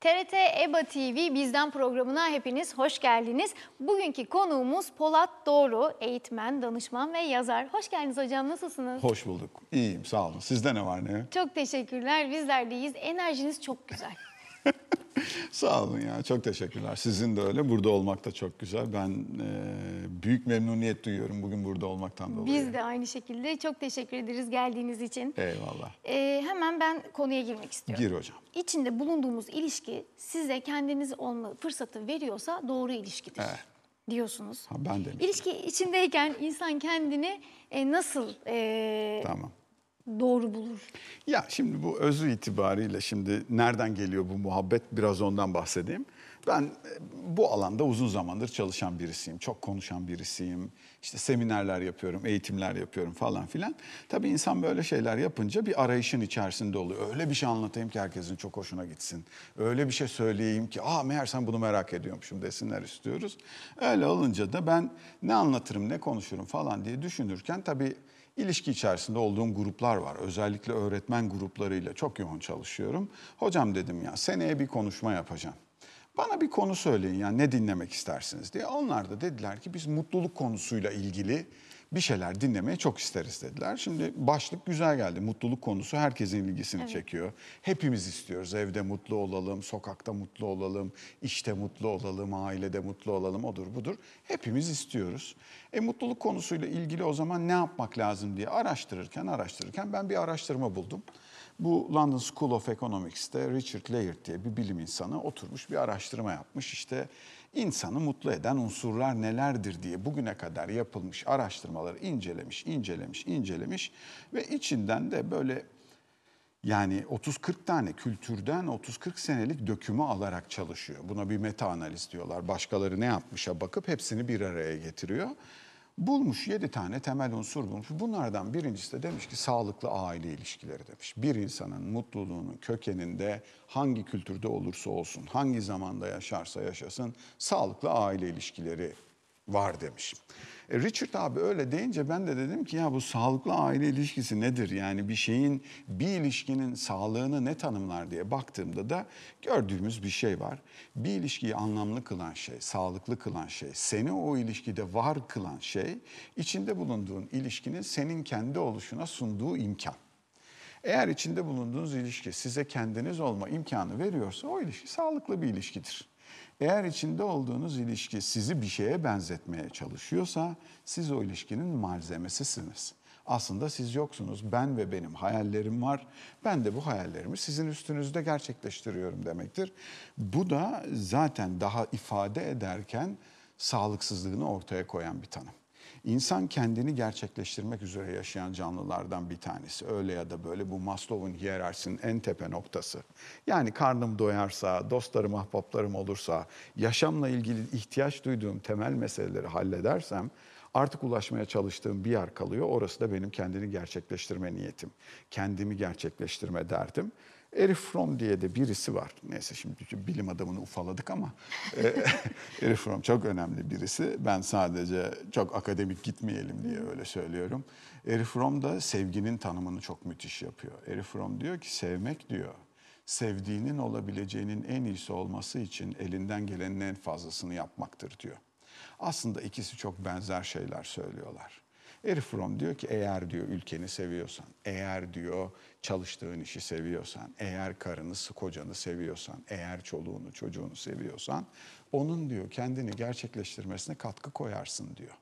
TRT EBA TV Bizden programına hepiniz hoş geldiniz. Bugünkü konuğumuz Polat Doğru, eğitmen, danışman ve yazar. Hoş geldiniz hocam, nasılsınız? Hoş bulduk. İyiyim, sağ olun. Sizde ne var ne? Çok teşekkürler, bizler deyiz. Enerjiniz çok güzel. Sağ olun ya, çok teşekkürler. Sizin de öyle. Burada olmak da çok güzel. Ben e, büyük memnuniyet duyuyorum bugün burada olmaktan dolayı. Biz de aynı şekilde çok teşekkür ederiz geldiğiniz için. Eyvallah. Ee, hemen ben konuya girmek istiyorum. Gir hocam. İçinde bulunduğumuz ilişki size kendiniz olma fırsatı veriyorsa doğru ilişkidir. Evet. Diyorsunuz. Ha, ben de. İlişki içindeyken insan kendini e, nasıl e, Tamam. Doğru bulur? Ya şimdi bu özü itibariyle şimdi nereden geliyor bu muhabbet biraz ondan bahsedeyim. Ben e, bu alanda uzun zamandır çalışan birisiyim. Çok konuşan birisiyim. İşte seminerler yapıyorum, eğitimler yapıyorum falan filan. Tabii insan böyle şeyler yapınca bir arayışın içerisinde oluyor. Öyle bir şey anlatayım ki herkesin çok hoşuna gitsin. Öyle bir şey söyleyeyim ki aa meğer sen bunu merak ediyormuşum desinler istiyoruz. Öyle olunca da ben ne anlatırım, ne konuşurum falan diye düşünürken tabii İlişki içerisinde olduğum gruplar var. Özellikle öğretmen gruplarıyla çok yoğun çalışıyorum. Hocam dedim ya seneye bir konuşma yapacağım. Bana bir konu söyleyin ya ne dinlemek istersiniz diye. Onlar da dediler ki biz mutluluk konusuyla ilgili bir şeyler dinlemeyi çok isteriz dediler. Şimdi başlık güzel geldi. Mutluluk konusu herkesin ilgisini çekiyor. Hepimiz istiyoruz. Evde mutlu olalım, sokakta mutlu olalım, işte mutlu olalım, ailede mutlu olalım, odur budur. Hepimiz istiyoruz. E mutluluk konusuyla ilgili o zaman ne yapmak lazım diye araştırırken araştırırken ben bir araştırma buldum. Bu London School of Economics'te Richard Layard diye bir bilim insanı oturmuş bir araştırma yapmış. İşte insanı mutlu eden unsurlar nelerdir diye bugüne kadar yapılmış araştırmaları incelemiş, incelemiş, incelemiş ve içinden de böyle yani 30-40 tane kültürden 30-40 senelik dökümü alarak çalışıyor. Buna bir meta analiz diyorlar. Başkaları ne yapmışa bakıp hepsini bir araya getiriyor. Bulmuş 7 tane temel unsur bulmuş. Bunlardan birincisi de demiş ki sağlıklı aile ilişkileri demiş. Bir insanın mutluluğunun kökeninde hangi kültürde olursa olsun, hangi zamanda yaşarsa yaşasın sağlıklı aile ilişkileri var demiş. E Richard abi öyle deyince ben de dedim ki ya bu sağlıklı aile ilişkisi nedir? Yani bir şeyin, bir ilişkinin sağlığını ne tanımlar diye baktığımda da gördüğümüz bir şey var. Bir ilişkiyi anlamlı kılan şey, sağlıklı kılan şey, seni o ilişkide var kılan şey, içinde bulunduğun ilişkinin senin kendi oluşuna sunduğu imkan. Eğer içinde bulunduğunuz ilişki size kendiniz olma imkanı veriyorsa o ilişki sağlıklı bir ilişkidir. Eğer içinde olduğunuz ilişki sizi bir şeye benzetmeye çalışıyorsa siz o ilişkinin malzemesisiniz. Aslında siz yoksunuz. Ben ve benim hayallerim var. Ben de bu hayallerimi sizin üstünüzde gerçekleştiriyorum demektir. Bu da zaten daha ifade ederken sağlıksızlığını ortaya koyan bir tanım. İnsan kendini gerçekleştirmek üzere yaşayan canlılardan bir tanesi. Öyle ya da böyle bu Maslow'un hiyerarşisinin en tepe noktası. Yani karnım doyarsa, dostlarım, ahbaplarım olursa, yaşamla ilgili ihtiyaç duyduğum temel meseleleri halledersem artık ulaşmaya çalıştığım bir yer kalıyor. Orası da benim kendini gerçekleştirme niyetim. Kendimi gerçekleştirme derdim. Erich Fromm diye de birisi var. Neyse şimdi bilim adamını ufaladık ama e, Erich Fromm çok önemli birisi. Ben sadece çok akademik gitmeyelim diye öyle söylüyorum. Erich Fromm da sevginin tanımını çok müthiş yapıyor. Erich Fromm diyor ki sevmek diyor sevdiğinin olabileceğinin en iyisi olması için elinden gelenin en fazlasını yapmaktır diyor. Aslında ikisi çok benzer şeyler söylüyorlar. Erich diyor ki eğer diyor ülkeni seviyorsan, eğer diyor çalıştığın işi seviyorsan, eğer karını, kocanı seviyorsan, eğer çoluğunu, çocuğunu seviyorsan onun diyor kendini gerçekleştirmesine katkı koyarsın diyor.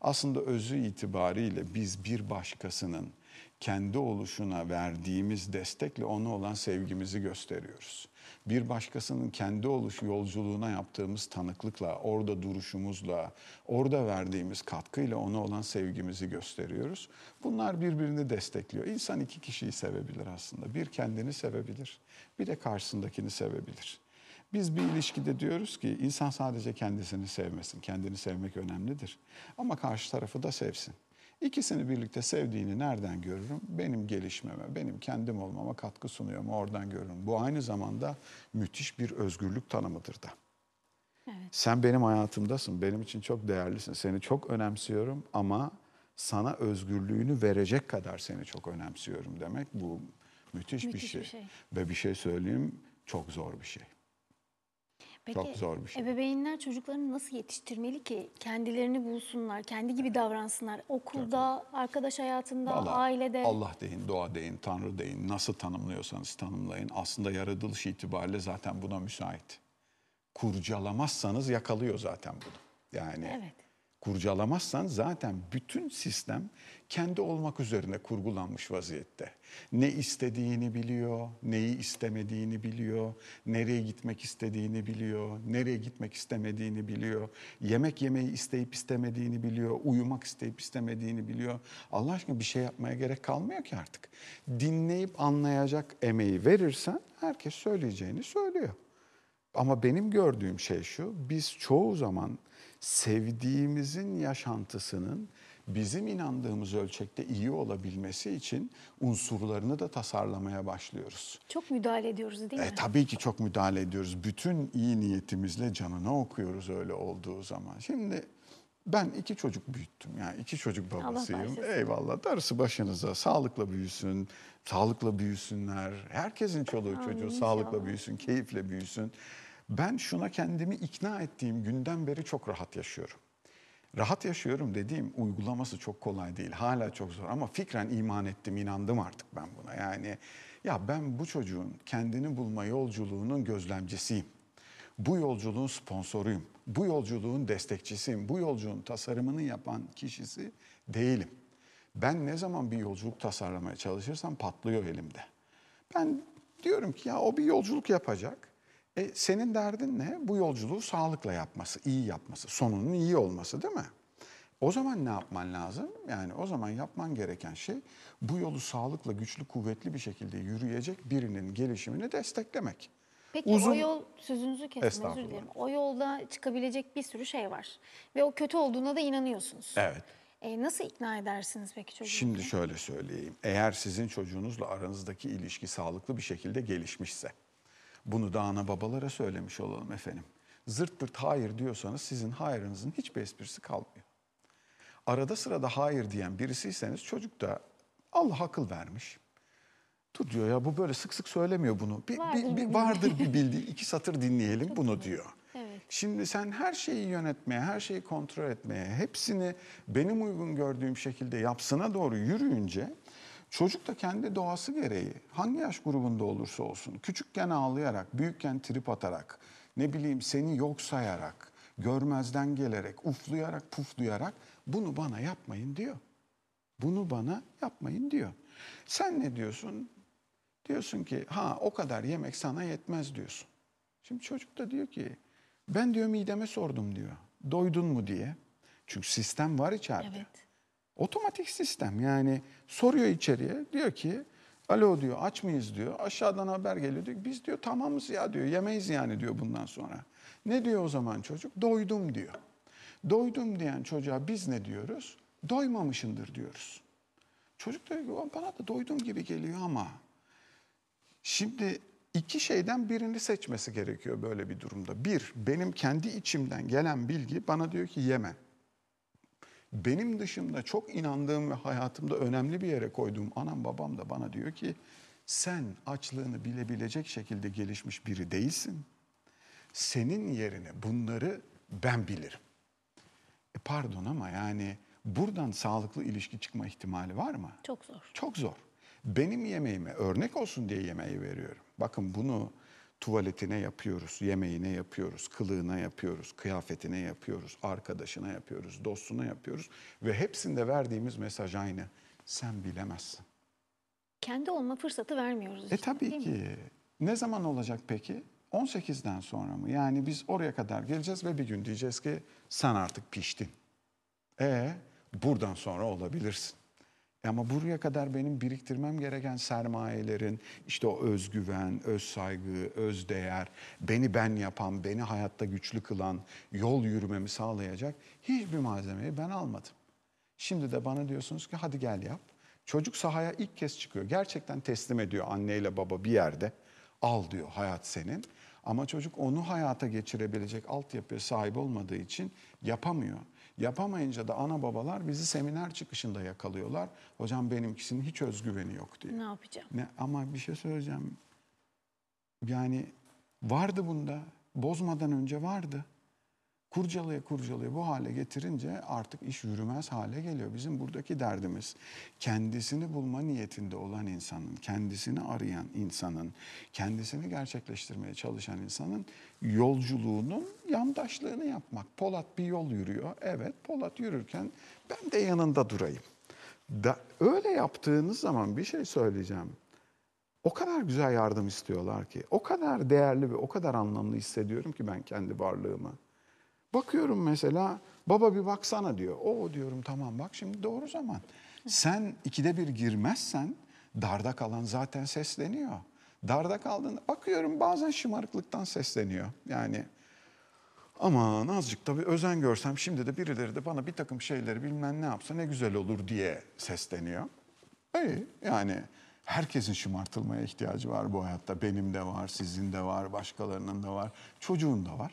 Aslında özü itibariyle biz bir başkasının kendi oluşuna verdiğimiz destekle ona olan sevgimizi gösteriyoruz. Bir başkasının kendi oluş yolculuğuna yaptığımız tanıklıkla, orada duruşumuzla, orada verdiğimiz katkıyla ona olan sevgimizi gösteriyoruz. Bunlar birbirini destekliyor. İnsan iki kişiyi sevebilir aslında. Bir kendini sevebilir, bir de karşısındakini sevebilir. Biz bir ilişkide diyoruz ki insan sadece kendisini sevmesin. Kendini sevmek önemlidir. Ama karşı tarafı da sevsin. İkisini birlikte sevdiğini nereden görürüm? Benim gelişmeme, benim kendim olmama katkı sunuyor mu oradan görürüm. Bu aynı zamanda müthiş bir özgürlük tanımıdır da. Evet. Sen benim hayatımdasın, benim için çok değerlisin. Seni çok önemsiyorum ama sana özgürlüğünü verecek kadar seni çok önemsiyorum demek bu müthiş, müthiş bir, şey. bir şey. Ve bir şey söyleyeyim çok zor bir şey. Peki zor bir şey. ebeveynler çocuklarını nasıl yetiştirmeli ki kendilerini bulsunlar, kendi gibi davransınlar? Okulda, arkadaş hayatında, Vallahi ailede. Allah deyin, doğa deyin, Tanrı deyin, nasıl tanımlıyorsanız tanımlayın. Aslında yaratılış itibariyle zaten buna müsait. Kurcalamazsanız yakalıyor zaten bunu. Yani Evet. Kurcalamazsan zaten bütün sistem kendi olmak üzerine kurgulanmış vaziyette. Ne istediğini biliyor, neyi istemediğini biliyor, nereye gitmek istediğini biliyor, nereye gitmek istemediğini biliyor, yemek yemeyi isteyip istemediğini biliyor, uyumak isteyip istemediğini biliyor. Allah aşkına bir şey yapmaya gerek kalmıyor ki artık. Dinleyip anlayacak emeği verirsen herkes söyleyeceğini söylüyor. Ama benim gördüğüm şey şu, biz çoğu zaman sevdiğimizin yaşantısının bizim inandığımız ölçekte iyi olabilmesi için unsurlarını da tasarlamaya başlıyoruz. Çok müdahale ediyoruz değil mi? E, tabii ki çok müdahale ediyoruz. Bütün iyi niyetimizle canına okuyoruz öyle olduğu zaman. Şimdi ben iki çocuk büyüttüm. Yani iki çocuk babasıyım. Eyvallah. Darısı başınıza. Sağlıkla büyüsün. Sağlıkla büyüsünler. Herkesin çoluğu çocuğu Amin, sağlıkla inşallah. büyüsün, keyifle büyüsün. Ben şuna kendimi ikna ettiğim günden beri çok rahat yaşıyorum. Rahat yaşıyorum dediğim uygulaması çok kolay değil. Hala çok zor ama fikren iman ettim, inandım artık ben buna. Yani ya ben bu çocuğun kendini bulma yolculuğunun gözlemcisiyim. Bu yolculuğun sponsoruyum. Bu yolculuğun destekçisiyim. Bu yolculuğun tasarımını yapan kişisi değilim. Ben ne zaman bir yolculuk tasarlamaya çalışırsam patlıyor elimde. Ben diyorum ki ya o bir yolculuk yapacak. E, senin derdin ne? Bu yolculuğu sağlıkla yapması, iyi yapması, sonunun iyi olması değil mi? O zaman ne yapman lazım? Yani o zaman yapman gereken şey bu yolu sağlıkla, güçlü, kuvvetli bir şekilde yürüyecek birinin gelişimini desteklemek. Peki Uzun- o yol sözünüzü kestim özür dilerim. O yolda çıkabilecek bir sürü şey var. Ve o kötü olduğuna da inanıyorsunuz. Evet. E, nasıl ikna edersiniz peki çocuğu? Şimdi şöyle söyleyeyim. Eğer sizin çocuğunuzla aranızdaki ilişki sağlıklı bir şekilde gelişmişse, bunu da ana babalara söylemiş olalım efendim. Zırt pırt hayır diyorsanız sizin hayırınızın hiçbir esprisi kalmıyor. Arada sırada hayır diyen birisiyseniz çocuk da Allah akıl vermiş. Dur diyor ya bu böyle sık sık söylemiyor bunu. Bir, Vardır bir- bir- vardır bir bildiği iki satır dinleyelim bunu diyor. Evet. Şimdi sen her şeyi yönetmeye, her şeyi kontrol etmeye, hepsini benim uygun gördüğüm şekilde yapsına doğru yürüyünce çocuk da kendi doğası gereği hangi yaş grubunda olursa olsun küçükken ağlayarak, büyükken trip atarak, ne bileyim seni yok sayarak, görmezden gelerek, uflayarak, puflayarak bunu bana yapmayın diyor. Bunu bana yapmayın diyor. Sen ne diyorsun? Diyorsun ki ha o kadar yemek sana yetmez diyorsun. Şimdi çocuk da diyor ki ben diyor mideme sordum diyor. Doydun mu diye. Çünkü sistem var içeride. Evet. Otomatik sistem yani soruyor içeriye diyor ki alo diyor aç mıyız diyor. Aşağıdan haber geliyor diyor. Biz diyor tamamız ya diyor yemeyiz yani diyor bundan sonra. Ne diyor o zaman çocuk? Doydum diyor. Doydum diyen çocuğa biz ne diyoruz? Doymamışındır diyoruz. Çocuk diyor ki "Ulan bana da doydum gibi geliyor ama. Şimdi iki şeyden birini seçmesi gerekiyor böyle bir durumda. Bir, benim kendi içimden gelen bilgi bana diyor ki yeme. Benim dışımda çok inandığım ve hayatımda önemli bir yere koyduğum anam babam da bana diyor ki sen açlığını bilebilecek şekilde gelişmiş biri değilsin. Senin yerine bunları ben bilirim. E pardon ama yani buradan sağlıklı ilişki çıkma ihtimali var mı? Çok zor. Çok zor. Benim yemeğime örnek olsun diye yemeği veriyorum. Bakın bunu tuvaletine yapıyoruz, yemeğine yapıyoruz, kılığına yapıyoruz, kıyafetine yapıyoruz, arkadaşına yapıyoruz, dostuna yapıyoruz. Ve hepsinde verdiğimiz mesaj aynı. Sen bilemezsin. Kendi olma fırsatı vermiyoruz. E işte, tabii değil mi? ki. Ne zaman olacak peki? 18'den sonra mı? Yani biz oraya kadar geleceğiz ve bir gün diyeceğiz ki sen artık piştin. E buradan sonra olabilirsin. E ama buraya kadar benim biriktirmem gereken sermayelerin işte o özgüven, öz saygı, öz değer, beni ben yapan, beni hayatta güçlü kılan, yol yürümemi sağlayacak hiçbir malzemeyi ben almadım. Şimdi de bana diyorsunuz ki hadi gel yap. Çocuk sahaya ilk kez çıkıyor. Gerçekten teslim ediyor anneyle baba bir yerde. Al diyor hayat senin. Ama çocuk onu hayata geçirebilecek altyapıya sahip olmadığı için yapamıyor. Yapamayınca da ana babalar bizi seminer çıkışında yakalıyorlar. Hocam benimkisinin hiç özgüveni yok diye. Ne yapacağım? Ne, ama bir şey söyleyeceğim. Yani vardı bunda. bozmadan önce vardı. Kurcalaya kurcalaya bu hale getirince artık iş yürümez hale geliyor. Bizim buradaki derdimiz kendisini bulma niyetinde olan insanın, kendisini arayan insanın, kendisini gerçekleştirmeye çalışan insanın yolculuğunun yandaşlığını yapmak. Polat bir yol yürüyor. Evet Polat yürürken ben de yanında durayım. Da, öyle yaptığınız zaman bir şey söyleyeceğim. O kadar güzel yardım istiyorlar ki, o kadar değerli ve o kadar anlamlı hissediyorum ki ben kendi varlığımı. Bakıyorum mesela baba bir baksana diyor. O diyorum tamam bak şimdi doğru zaman. Sen ikide bir girmezsen darda kalan zaten sesleniyor. Darda kaldığında bakıyorum bazen şımarıklıktan sesleniyor. Yani aman azıcık da bir özen görsem şimdi de birileri de bana bir takım şeyleri bilmem ne yapsa ne güzel olur diye sesleniyor. İyi yani herkesin şımartılmaya ihtiyacı var bu hayatta. Benim de var, sizin de var, başkalarının da var, çocuğun da var.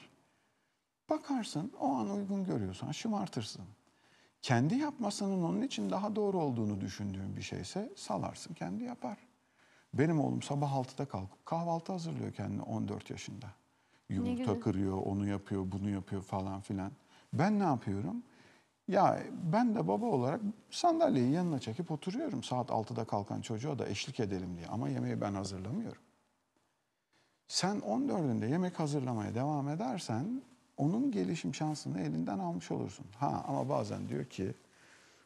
Bakarsın o an uygun görüyorsan şımartırsın. Kendi yapmasının onun için daha doğru olduğunu düşündüğün bir şeyse salarsın kendi yapar. Benim oğlum sabah 6'da kalkıp kahvaltı hazırlıyor kendine 14 yaşında. Yumurta kırıyor, onu yapıyor, bunu yapıyor falan filan. Ben ne yapıyorum? Ya ben de baba olarak sandalyeyi yanına çekip oturuyorum. Saat 6'da kalkan çocuğa da eşlik edelim diye. Ama yemeği ben hazırlamıyorum. Sen 14'ünde yemek hazırlamaya devam edersen onun gelişim şansını elinden almış olursun. Ha ama bazen diyor ki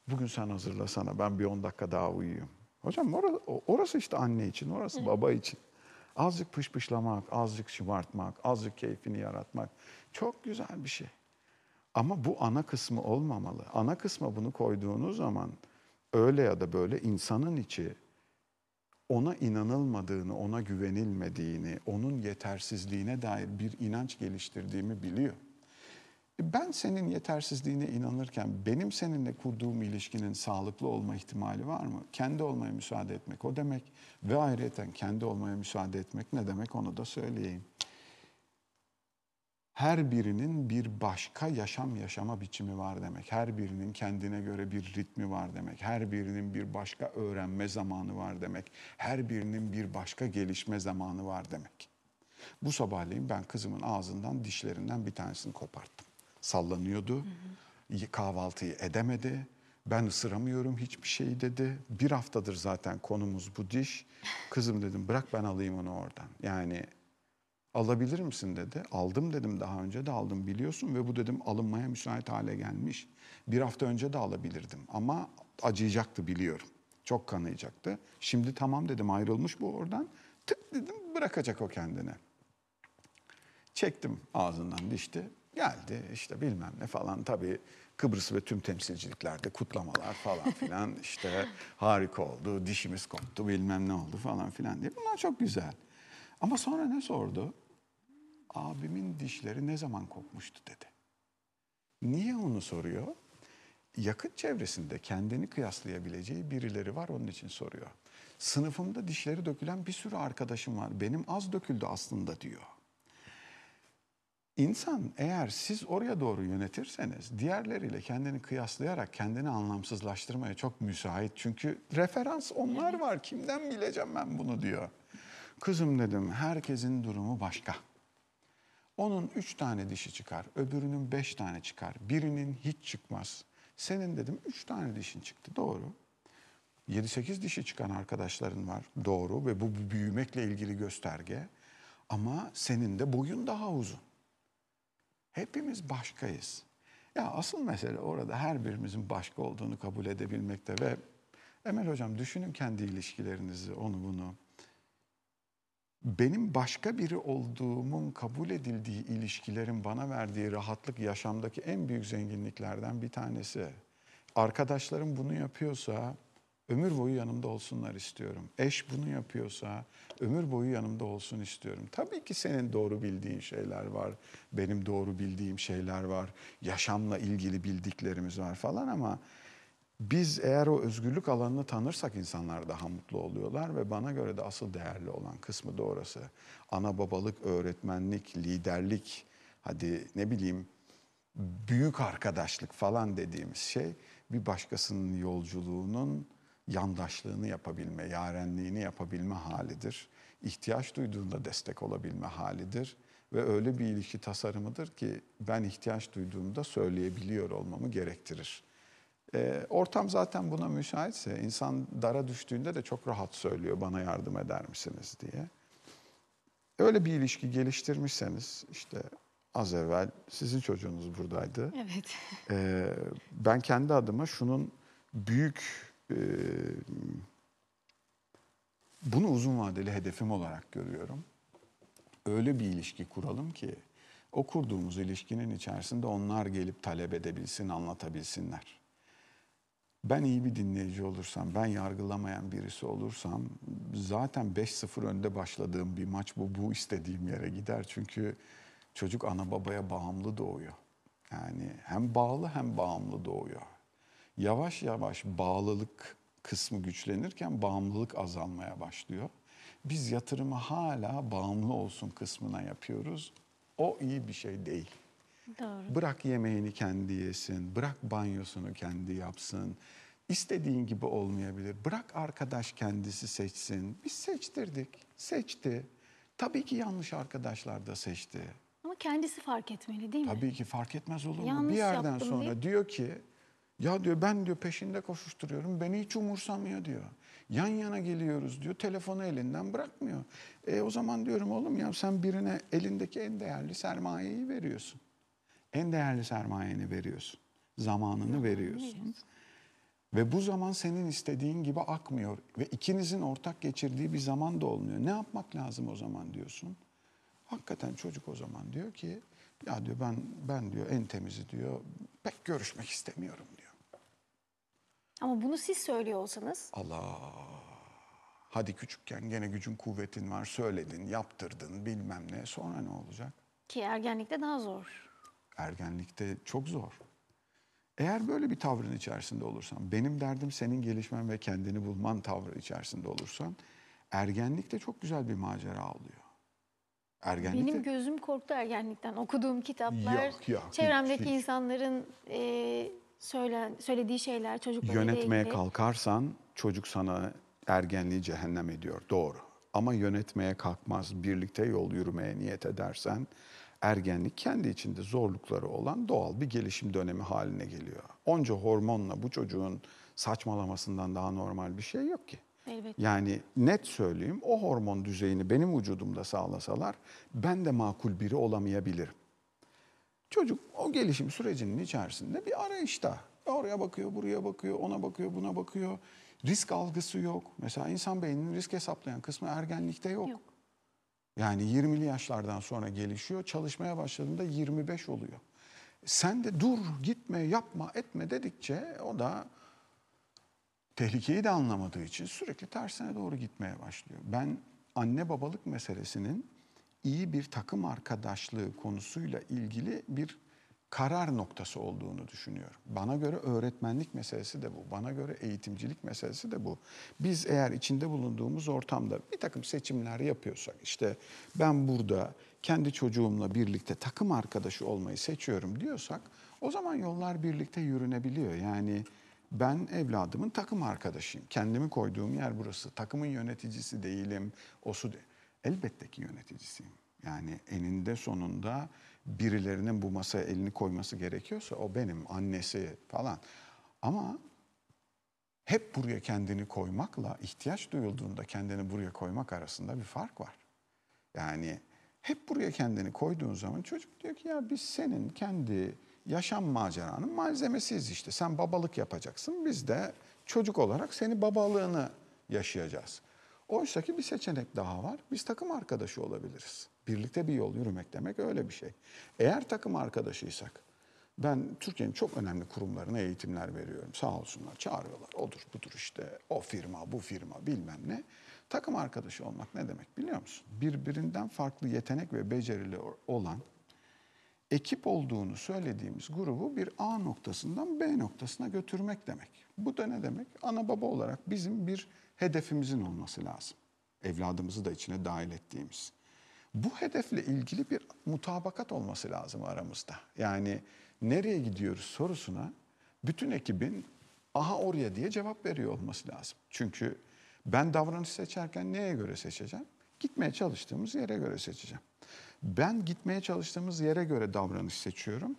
bugün sen hazırlasana ben bir 10 dakika daha uyuyayım. Hocam orası, orası işte anne için, orası baba için. Azıcık pışpışlamak, azıcık şımartmak, azıcık keyfini yaratmak çok güzel bir şey. Ama bu ana kısmı olmamalı. Ana kısma bunu koyduğunuz zaman öyle ya da böyle insanın içi ona inanılmadığını, ona güvenilmediğini, onun yetersizliğine dair bir inanç geliştirdiğimi biliyor. E Ben senin yetersizliğine inanırken benim seninle kurduğum ilişkinin sağlıklı olma ihtimali var mı? Kendi olmaya müsaade etmek o demek ve ayrıyeten kendi olmaya müsaade etmek ne demek onu da söyleyeyim. Her birinin bir başka yaşam yaşama biçimi var demek. Her birinin kendine göre bir ritmi var demek. Her birinin bir başka öğrenme zamanı var demek. Her birinin bir başka gelişme zamanı var demek. Bu sabahleyin ben kızımın ağzından dişlerinden bir tanesini koparttım. Sallanıyordu. Kahvaltıyı edemedi. Ben ısıramıyorum hiçbir şeyi dedi. Bir haftadır zaten konumuz bu diş. Kızım dedim bırak ben alayım onu oradan. Yani alabilir misin dedi. Aldım dedim daha önce de aldım biliyorsun ve bu dedim alınmaya müsait hale gelmiş. Bir hafta önce de alabilirdim ama acıyacaktı biliyorum. Çok kanayacaktı. Şimdi tamam dedim ayrılmış bu oradan. Tık dedim bırakacak o kendine. Çektim ağzından dişti. Geldi işte bilmem ne falan tabii Kıbrıs ve tüm temsilciliklerde kutlamalar falan filan işte harika oldu dişimiz koptu bilmem ne oldu falan filan diye. Bunlar çok güzel. Ama sonra ne sordu? Abimin dişleri ne zaman kopmuştu dedi. Niye onu soruyor? Yakın çevresinde kendini kıyaslayabileceği birileri var onun için soruyor. Sınıfımda dişleri dökülen bir sürü arkadaşım var. Benim az döküldü aslında diyor. İnsan eğer siz oraya doğru yönetirseniz diğerleriyle kendini kıyaslayarak kendini anlamsızlaştırmaya çok müsait. Çünkü referans onlar var. Kimden bileceğim ben bunu diyor. Kızım dedim herkesin durumu başka. Onun üç tane dişi çıkar, öbürünün beş tane çıkar, birinin hiç çıkmaz. Senin dedim üç tane dişin çıktı doğru. 7-8 dişi çıkan arkadaşların var doğru ve bu büyümekle ilgili gösterge. Ama senin de boyun daha uzun. Hepimiz başkayız. Ya asıl mesele orada her birimizin başka olduğunu kabul edebilmekte ve Emel Hocam düşünün kendi ilişkilerinizi, onu bunu. Benim başka biri olduğumun kabul edildiği ilişkilerin bana verdiği rahatlık yaşamdaki en büyük zenginliklerden bir tanesi. Arkadaşlarım bunu yapıyorsa ömür boyu yanımda olsunlar istiyorum. Eş bunu yapıyorsa ömür boyu yanımda olsun istiyorum. Tabii ki senin doğru bildiğin şeyler var. Benim doğru bildiğim şeyler var. Yaşamla ilgili bildiklerimiz var falan ama biz eğer o özgürlük alanını tanırsak insanlar daha mutlu oluyorlar ve bana göre de asıl değerli olan kısmı da orası. Ana babalık, öğretmenlik, liderlik, hadi ne bileyim büyük arkadaşlık falan dediğimiz şey bir başkasının yolculuğunun yandaşlığını yapabilme, yarenliğini yapabilme halidir. İhtiyaç duyduğunda destek olabilme halidir ve öyle bir ilişki tasarımıdır ki ben ihtiyaç duyduğumda söyleyebiliyor olmamı gerektirir. Ee, ortam zaten buna müsaitse insan dara düştüğünde de çok rahat söylüyor bana yardım eder misiniz diye. Öyle bir ilişki geliştirmişseniz işte az evvel sizin çocuğunuz buradaydı. Evet. Ee, ben kendi adıma şunun büyük e, bunu uzun vadeli hedefim olarak görüyorum. Öyle bir ilişki kuralım ki o kurduğumuz ilişkinin içerisinde onlar gelip talep edebilsin, anlatabilsinler. Ben iyi bir dinleyici olursam, ben yargılamayan birisi olursam zaten 5-0 önde başladığım bir maç bu. Bu istediğim yere gider. Çünkü çocuk ana babaya bağımlı doğuyor. Yani hem bağlı hem bağımlı doğuyor. Yavaş yavaş bağlılık kısmı güçlenirken bağımlılık azalmaya başlıyor. Biz yatırımı hala bağımlı olsun kısmına yapıyoruz. O iyi bir şey değil. Doğru. Bırak yemeğini kendi yesin, bırak banyosunu kendi yapsın. İstediğin gibi olmayabilir. Bırak arkadaş kendisi seçsin. Biz seçtirdik, seçti. Tabii ki yanlış arkadaşlar da seçti. Ama kendisi fark etmeli değil mi? Tabii ki fark etmez olur mu? Yanlış Bir yerden sonra deyip- diyor ki ya diyor ben diyor peşinde koşuşturuyorum beni hiç umursamıyor diyor. Yan yana geliyoruz diyor telefonu elinden bırakmıyor. E o zaman diyorum oğlum ya sen birine elindeki en değerli sermayeyi veriyorsun. En değerli sermayeni veriyorsun. Zamanını veriyorsun. Ve bu zaman senin istediğin gibi akmıyor. Ve ikinizin ortak geçirdiği bir zaman da olmuyor. Ne yapmak lazım o zaman diyorsun. Hakikaten çocuk o zaman diyor ki ya diyor ben ben diyor en temizi diyor pek görüşmek istemiyorum diyor. Ama bunu siz söylüyor olsanız Allah hadi küçükken gene gücün kuvvetin var söyledin yaptırdın bilmem ne sonra ne olacak? ki ergenlikte daha zor. Ergenlikte çok zor. Eğer böyle bir tavrın içerisinde olursan, benim derdim senin gelişmen ve kendini bulman tavrı içerisinde olursan, ergenlikte çok güzel bir macera oluyor. Ergenlikte Benim gözüm korktu ergenlikten. Okuduğum kitaplar, Yok, yok, çevremdeki hiç, insanların e, söylen, söylediği şeyler, çocuklarıyla yönetmeye ilgili. kalkarsan çocuk sana ergenliği cehennem ediyor. Doğru. Ama yönetmeye kalkmaz, birlikte yol yürümeye niyet edersen ergenlik kendi içinde zorlukları olan doğal bir gelişim dönemi haline geliyor. Onca hormonla bu çocuğun saçmalamasından daha normal bir şey yok ki. Elbette. Yani net söyleyeyim o hormon düzeyini benim vücudumda sağlasalar ben de makul biri olamayabilirim. Çocuk o gelişim sürecinin içerisinde bir arayışta. Oraya bakıyor, buraya bakıyor, ona bakıyor, buna bakıyor. Risk algısı yok. Mesela insan beyninin risk hesaplayan kısmı ergenlikte yok. Yok. Yani 20'li yaşlardan sonra gelişiyor. Çalışmaya başladığında 25 oluyor. Sen de dur, gitme, yapma, etme dedikçe o da tehlikeyi de anlamadığı için sürekli tersine doğru gitmeye başlıyor. Ben anne babalık meselesinin iyi bir takım arkadaşlığı konusuyla ilgili bir karar noktası olduğunu düşünüyorum. Bana göre öğretmenlik meselesi de bu. Bana göre eğitimcilik meselesi de bu. Biz eğer içinde bulunduğumuz ortamda bir takım seçimler yapıyorsak, işte ben burada kendi çocuğumla birlikte takım arkadaşı olmayı seçiyorum diyorsak, o zaman yollar birlikte yürünebiliyor. Yani ben evladımın takım arkadaşıyım. Kendimi koyduğum yer burası. Takımın yöneticisi değilim. O su de- Elbette ki yöneticisiyim. Yani eninde sonunda birilerinin bu masaya elini koyması gerekiyorsa o benim, annesi falan. Ama hep buraya kendini koymakla ihtiyaç duyulduğunda kendini buraya koymak arasında bir fark var. Yani hep buraya kendini koyduğun zaman çocuk diyor ki ya biz senin kendi yaşam maceranın malzemesiyiz işte. Sen babalık yapacaksın. Biz de çocuk olarak seni babalığını yaşayacağız. Oysa ki bir seçenek daha var. Biz takım arkadaşı olabiliriz. Birlikte bir yol yürümek demek öyle bir şey. Eğer takım arkadaşıysak ben Türkiye'nin çok önemli kurumlarına eğitimler veriyorum. Sağ olsunlar çağırıyorlar. Odur budur işte o firma bu firma bilmem ne. Takım arkadaşı olmak ne demek biliyor musun? Birbirinden farklı yetenek ve becerili olan ekip olduğunu söylediğimiz grubu bir A noktasından B noktasına götürmek demek. Bu da ne demek? Ana baba olarak bizim bir hedefimizin olması lazım. Evladımızı da içine dahil ettiğimiz. Bu hedefle ilgili bir mutabakat olması lazım aramızda. Yani nereye gidiyoruz sorusuna bütün ekibin aha oraya diye cevap veriyor olması lazım. Çünkü ben davranış seçerken neye göre seçeceğim? Gitmeye çalıştığımız yere göre seçeceğim. Ben gitmeye çalıştığımız yere göre davranış seçiyorum.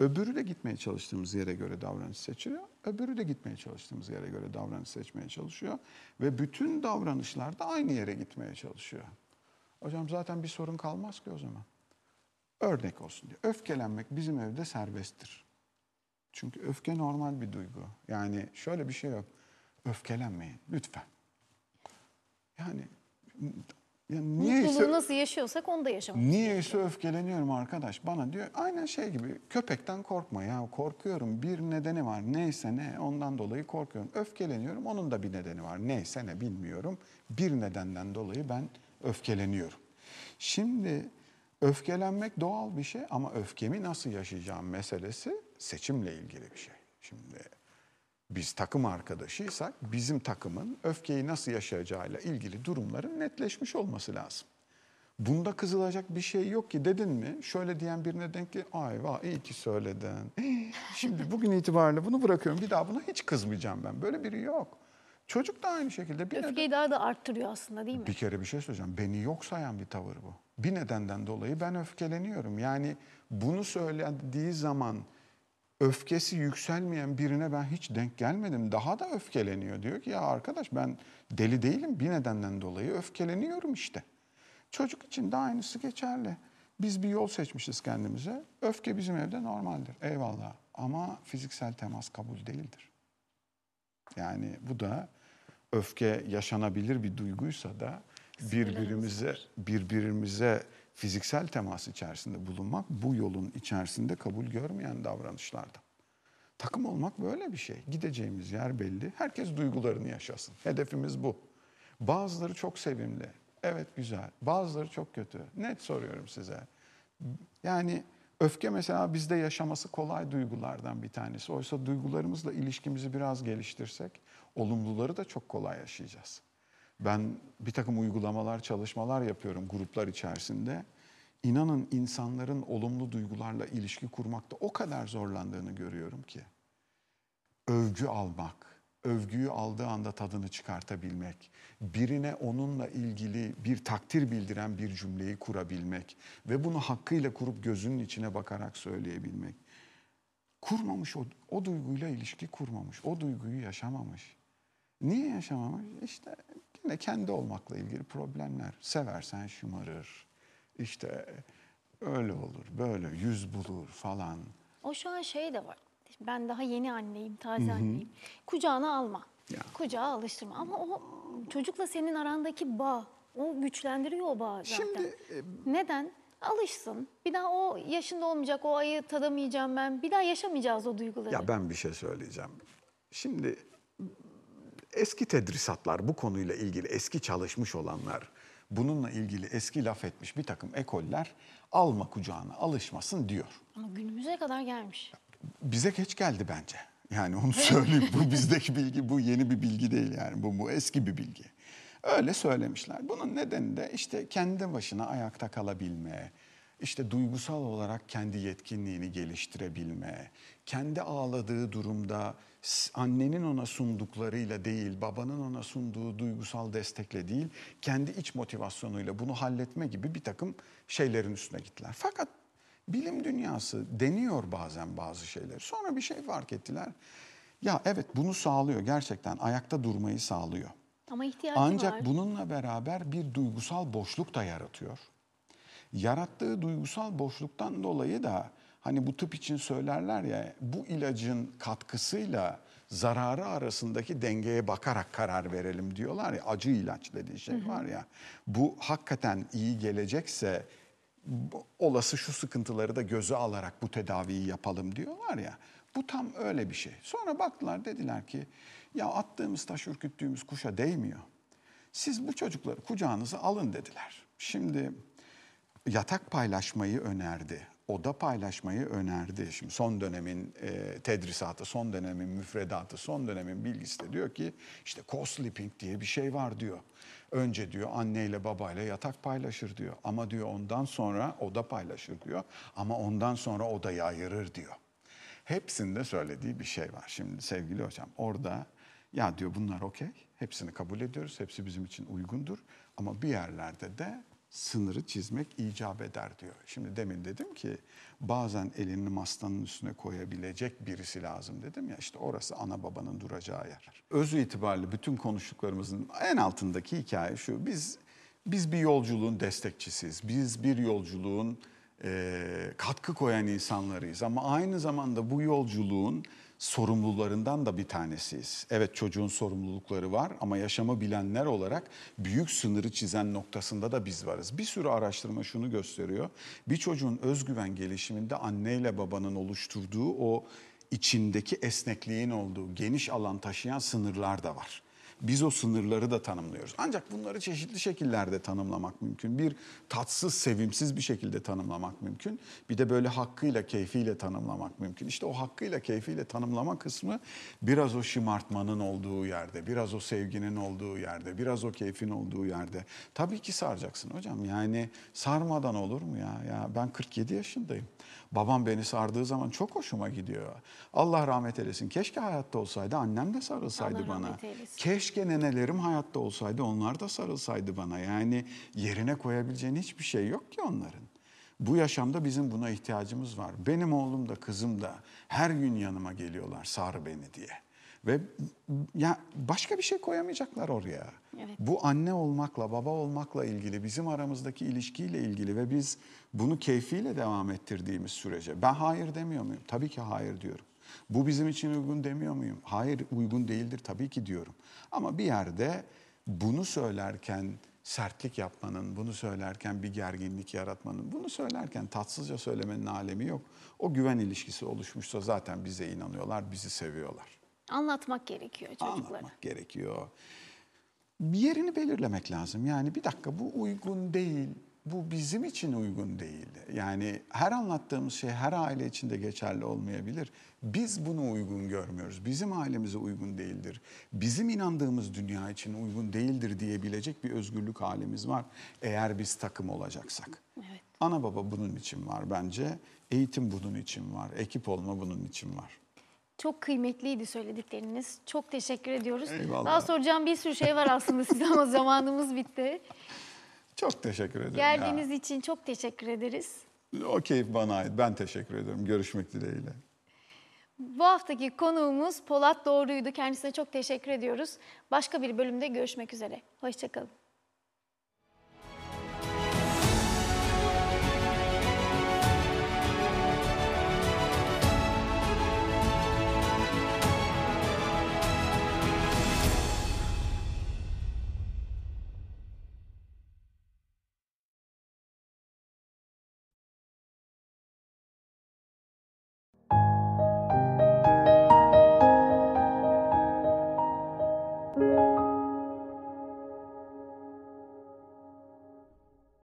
Öbürü de gitmeye çalıştığımız yere göre davranış seçiyor. Öbürü de gitmeye çalıştığımız yere göre davranış seçmeye çalışıyor. Ve bütün davranışlar da aynı yere gitmeye çalışıyor. Hocam zaten bir sorun kalmaz ki o zaman. Örnek olsun diye. Öfkelenmek bizim evde serbesttir. Çünkü öfke normal bir duygu. Yani şöyle bir şey yok. Öfkelenmeyin lütfen. Yani ya niyeyse, Mutluluğu nasıl yaşıyorsak onu da yaşamak. niyeyse öfkeleniyorum arkadaş. Bana diyor aynen şey gibi köpekten korkma ya korkuyorum bir nedeni var neyse ne ondan dolayı korkuyorum. Öfkeleniyorum onun da bir nedeni var neyse ne bilmiyorum. Bir nedenden dolayı ben öfkeleniyorum. Şimdi öfkelenmek doğal bir şey ama öfkemi nasıl yaşayacağım meselesi seçimle ilgili bir şey. Şimdi biz takım arkadaşıysak bizim takımın öfkeyi nasıl yaşayacağıyla ilgili durumların netleşmiş olması lazım. Bunda kızılacak bir şey yok ki dedin mi? Şöyle diyen birine denk ki ay vah iyi ki söyledin. Şimdi bugün itibariyle bunu bırakıyorum bir daha buna hiç kızmayacağım ben. Böyle biri yok. Çocuk da aynı şekilde bir neden- Öfkeyi daha da arttırıyor aslında değil mi? bir kere bir şey söyleyeceğim. Beni yok sayan bir tavır bu. Bir nedenden dolayı ben öfkeleniyorum. Yani bunu söylediği zaman öfkesi yükselmeyen birine ben hiç denk gelmedim. Daha da öfkeleniyor. Diyor ki ya arkadaş ben deli değilim. Bir nedenden dolayı öfkeleniyorum işte. Çocuk için de aynısı geçerli. Biz bir yol seçmişiz kendimize. Öfke bizim evde normaldir. Eyvallah. Ama fiziksel temas kabul değildir. Yani bu da öfke yaşanabilir bir duyguysa da birbirimize birbirimize fiziksel temas içerisinde bulunmak bu yolun içerisinde kabul görmeyen davranışlardan. Takım olmak böyle bir şey. Gideceğimiz yer belli. Herkes duygularını yaşasın. Hedefimiz bu. Bazıları çok sevimli. Evet güzel. Bazıları çok kötü. Net soruyorum size. Yani öfke mesela bizde yaşaması kolay duygulardan bir tanesi. Oysa duygularımızla ilişkimizi biraz geliştirsek olumluları da çok kolay yaşayacağız. Ben bir takım uygulamalar, çalışmalar yapıyorum gruplar içerisinde. İnanın insanların olumlu duygularla ilişki kurmakta o kadar zorlandığını görüyorum ki. Övgü almak, övgüyü aldığı anda tadını çıkartabilmek, birine onunla ilgili bir takdir bildiren bir cümleyi kurabilmek ve bunu hakkıyla kurup gözünün içine bakarak söyleyebilmek. Kurmamış o, o duyguyla ilişki kurmamış, o duyguyu yaşamamış. Niye yaşamamış? İşte yine kendi olmakla ilgili problemler. Seversen şımarır, işte öyle olur, böyle yüz bulur falan. O şu an şey de var. Ben daha yeni anneyim, taze anneyim. Kucağına alma. Ya. Kucağa alıştırma. Ama o çocukla senin arandaki bağ, o güçlendiriyor o bağı zaten. Şimdi, e, Neden? Alışsın. Bir daha o yaşında olmayacak, o ayı tadamayacağım ben. Bir daha yaşamayacağız o duyguları. Ya ben bir şey söyleyeceğim. Şimdi eski tedrisatlar bu konuyla ilgili eski çalışmış olanlar bununla ilgili eski laf etmiş bir takım ekoller alma kucağına alışmasın diyor. Ama günümüze kadar gelmiş. Bize geç geldi bence. Yani onu söyleyeyim. bu bizdeki bilgi, bu yeni bir bilgi değil yani. Bu, bu eski bir bilgi. Öyle söylemişler. Bunun nedeni de işte kendi başına ayakta kalabilme, işte duygusal olarak kendi yetkinliğini geliştirebilme, kendi ağladığı durumda annenin ona sunduklarıyla değil, babanın ona sunduğu duygusal destekle değil, kendi iç motivasyonuyla bunu halletme gibi bir takım şeylerin üstüne gittiler. Fakat bilim dünyası deniyor bazen bazı şeyleri. Sonra bir şey fark ettiler. Ya evet bunu sağlıyor gerçekten ayakta durmayı sağlıyor. Ama ihtiyacı Ancak var. bununla beraber bir duygusal boşluk da yaratıyor. Yarattığı duygusal boşluktan dolayı da hani bu tıp için söylerler ya bu ilacın katkısıyla zararı arasındaki dengeye bakarak karar verelim diyorlar ya acı ilaç dediği şey var ya bu hakikaten iyi gelecekse olası şu sıkıntıları da göze alarak bu tedaviyi yapalım diyorlar ya. Bu tam öyle bir şey. Sonra baktılar dediler ki ya attığımız taş ürküttüğümüz kuşa değmiyor. Siz bu çocukları kucağınıza alın dediler. Şimdi yatak paylaşmayı önerdi. Oda paylaşmayı önerdi. Şimdi son dönemin e, tedrisatı, son dönemin müfredatı, son dönemin bilgisi de diyor ki işte co-sleeping diye bir şey var diyor. Önce diyor anneyle babayla yatak paylaşır diyor. Ama diyor ondan sonra oda paylaşır diyor. Ama ondan sonra odayı ayırır diyor. Hepsinde söylediği bir şey var. Şimdi sevgili hocam orada Ya diyor bunlar okey. Hepsini kabul ediyoruz. Hepsi bizim için uygundur. Ama bir yerlerde de sınırı çizmek icap eder diyor. Şimdi demin dedim ki bazen elini mastanın üstüne koyabilecek birisi lazım dedim ya işte orası ana babanın duracağı yer. Özü itibariyle bütün konuştuklarımızın en altındaki hikaye şu. Biz biz bir yolculuğun destekçisiyiz. Biz bir yolculuğun e, katkı koyan insanlarıyız. Ama aynı zamanda bu yolculuğun sorumlularından da bir tanesiyiz. Evet çocuğun sorumlulukları var ama yaşamı bilenler olarak büyük sınırı çizen noktasında da biz varız. Bir sürü araştırma şunu gösteriyor. Bir çocuğun özgüven gelişiminde anneyle babanın oluşturduğu o içindeki esnekliğin olduğu geniş alan taşıyan sınırlar da var. Biz o sınırları da tanımlıyoruz. Ancak bunları çeşitli şekillerde tanımlamak mümkün. Bir tatsız, sevimsiz bir şekilde tanımlamak mümkün. Bir de böyle hakkıyla, keyfiyle tanımlamak mümkün. İşte o hakkıyla, keyfiyle tanımlama kısmı biraz o şımartmanın olduğu yerde, biraz o sevginin olduğu yerde, biraz o keyfin olduğu yerde. Tabii ki saracaksın hocam. Yani sarmadan olur mu ya? Ya ben 47 yaşındayım. Babam beni sardığı zaman çok hoşuma gidiyor. Allah rahmet eylesin. Keşke hayatta olsaydı annem de sarılsaydı Allah bana. Keşke nenelerim hayatta olsaydı onlar da sarılsaydı bana. Yani yerine koyabileceğin hiçbir şey yok ki onların. Bu yaşamda bizim buna ihtiyacımız var. Benim oğlum da kızım da her gün yanıma geliyorlar sar beni diye. Ve ya başka bir şey koyamayacaklar oraya. Evet. Bu anne olmakla, baba olmakla ilgili, bizim aramızdaki ilişkiyle ilgili ve biz bunu keyfiyle devam ettirdiğimiz sürece ben hayır demiyor muyum? Tabii ki hayır diyorum. Bu bizim için uygun demiyor muyum? Hayır uygun değildir tabii ki diyorum. Ama bir yerde bunu söylerken sertlik yapmanın, bunu söylerken bir gerginlik yaratmanın, bunu söylerken tatsızca söylemenin alemi yok. O güven ilişkisi oluşmuşsa zaten bize inanıyorlar, bizi seviyorlar. Anlatmak gerekiyor çocuklara. Anlatmak gerekiyor. Bir yerini belirlemek lazım. Yani bir dakika bu uygun değil, bu bizim için uygun değil. Yani her anlattığımız şey her aile içinde geçerli olmayabilir. Biz bunu uygun görmüyoruz. Bizim ailemize uygun değildir. Bizim inandığımız dünya için uygun değildir diyebilecek bir özgürlük halimiz var. Eğer biz takım olacaksak. Evet. Ana baba bunun için var bence. Eğitim bunun için var. Ekip olma bunun için var. Çok kıymetliydi söyledikleriniz. Çok teşekkür ediyoruz. Eyvallah. Daha soracağım bir sürü şey var aslında size ama zamanımız bitti. Çok teşekkür ederim. ya. Geldiğiniz için çok teşekkür ederiz. O keyif bana ait. Ben teşekkür ederim. Görüşmek dileğiyle. Bu haftaki konuğumuz Polat Doğru'ydu. Kendisine çok teşekkür ediyoruz. Başka bir bölümde görüşmek üzere. Hoşçakalın.